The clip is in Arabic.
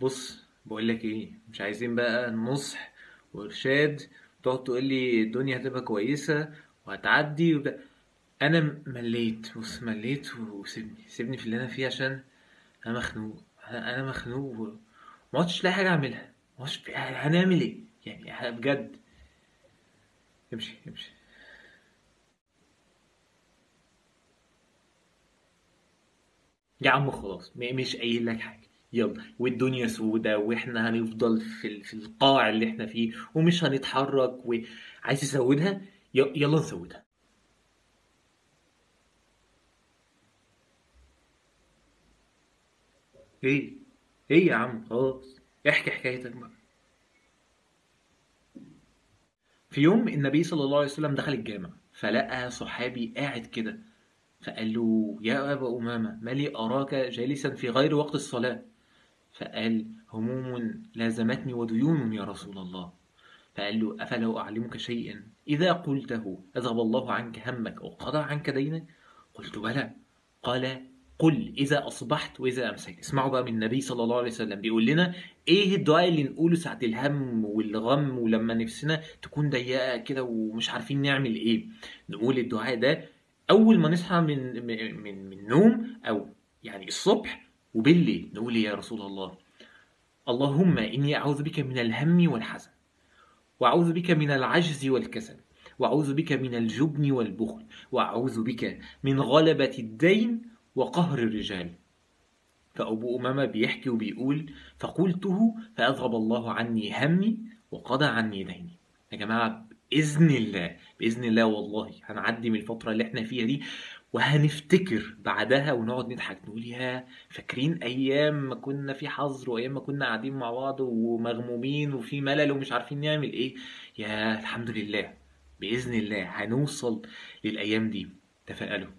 بص بقول لك إيه مش عايزين بقى نصح وارشاد. تقعد تقول لي الدنيا هتبقى كويسة وهتعدي وبتاع. أنا مليت بص مليت وسيبني سيبني في اللي أنا فيه عشان أنا مخنوق أنا مخنوق وما عدتش لاقي حاجة أعملها ما عدتش هنعمل إيه؟ يعني بجد. امشي امشي. يا عم خلاص مش قايل لك حاجة. يلا والدنيا سودة وإحنا هنفضل في في القاع اللي إحنا فيه ومش هنتحرك وعايز تسودها؟ يلا نسودها. إيه؟ إيه يا عم؟ خلاص. احكي حكايتك بقى. في يوم النبي صلى الله عليه وسلم دخل الجامع فلقى صحابي قاعد كده فقال له يا أبا أمامة ما لي أراك جالسا في غير وقت الصلاة؟ فقال هموم لازمتني وديون يا رسول الله. فقال له أفلا أعلمك شيئا؟ إذا قلته أذهب الله عنك همك وقضى عنك دينك؟ قلت بلى. قال قل إذا أصبحت وإذا أمسيت. اسمعوا بقى من النبي صلى الله عليه وسلم. بيقول لنا إيه الدعاء اللي نقوله ساعة الهم والغم ولما نفسنا تكون ضيقة كده ومش عارفين نعمل إيه؟ نقول الدعاء ده أول ما نصحى من من من النوم أو يعني الصبح وبالليل نقول يا رسول الله اللهم إني أعوذ بك من الهم والحزن وأعوذ بك من العجز والكسل وأعوذ بك من الجبن والبخل وأعوذ بك من غلبة الدين وقهر الرجال. فأبو أمامة بيحكي وبيقول فقلته فأذهب الله عني همي وقضى عني ديني. يا جماعة بإذن الله بإذن الله والله هنعدي من الفترة اللي إحنا فيها دي. وهنفتكر بعدها ونقعد نضحك نقول يا فاكرين أيام ما كنا في حظر وأيام ما كنا قاعدين مع بعض ومغمومين وفي ملل ومش عارفين نعمل إيه؟ يا الحمد لله بإذن الله هنوصل للأيام دي. تفائلوا